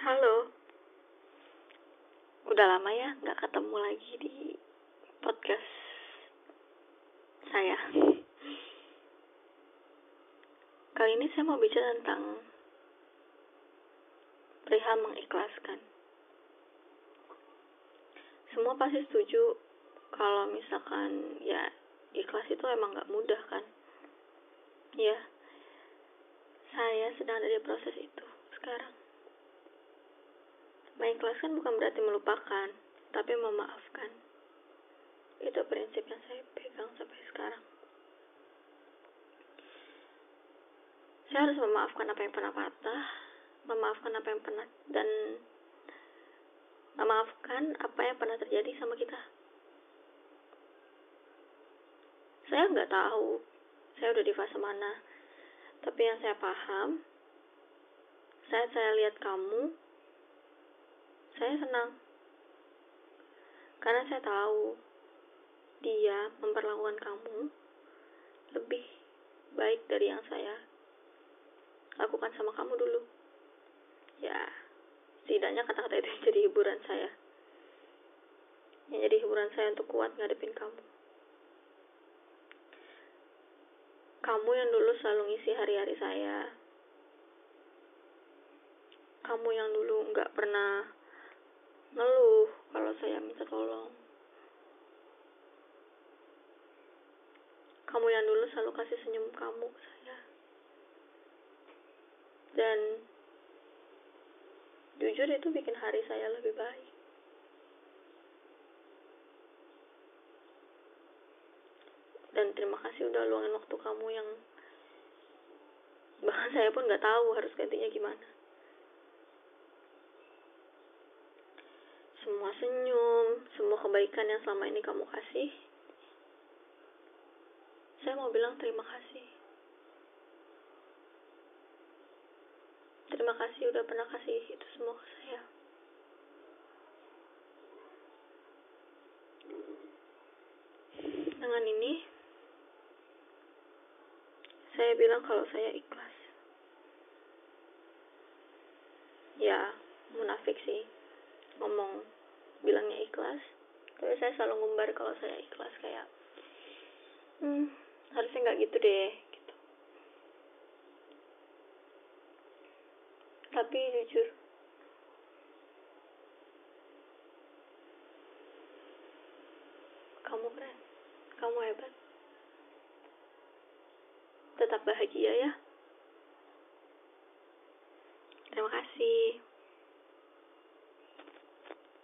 Halo. Udah lama ya nggak ketemu lagi di podcast saya. Kali ini saya mau bicara tentang perihal mengikhlaskan. Semua pasti setuju kalau misalkan ya ikhlas itu emang nggak mudah kan. Ya, saya sedang ada di proses itu sekarang. Mengikhlaskan bukan berarti melupakan, tapi memaafkan. Itu prinsip yang saya pegang sampai sekarang. Saya harus memaafkan apa yang pernah patah, memaafkan apa yang pernah dan memaafkan apa yang pernah terjadi sama kita. Saya nggak tahu, saya udah di fase mana. Tapi yang saya paham, saat saya lihat kamu, saya senang. Karena saya tahu dia memperlakukan kamu lebih baik dari yang saya lakukan sama kamu dulu. Ya, setidaknya kata-kata itu jadi hiburan saya. Yang jadi hiburan saya untuk kuat ngadepin kamu. Kamu yang dulu selalu ngisi hari-hari saya. Kamu yang dulu nggak pernah ngeluh kalau saya minta tolong. Kamu yang dulu selalu kasih senyum kamu ke saya. Dan jujur itu bikin hari saya lebih baik. Dan terima kasih udah luangin waktu kamu yang bahkan saya pun nggak tahu harus gantinya gimana. Semua senyum, semua kebaikan yang selama ini kamu kasih, saya mau bilang terima kasih. Terima kasih udah pernah kasih itu semua ke saya. Dengan ini, saya bilang kalau saya ikhlas. Ya, munafik sih ngomong bilangnya ikhlas. Tapi saya selalu ngumbar kalau saya ikhlas kayak, hmm, harusnya nggak gitu deh gitu. tapi jujur. Kamu keren. Kamu hebat. Tetap bahagia ya. Terima kasih.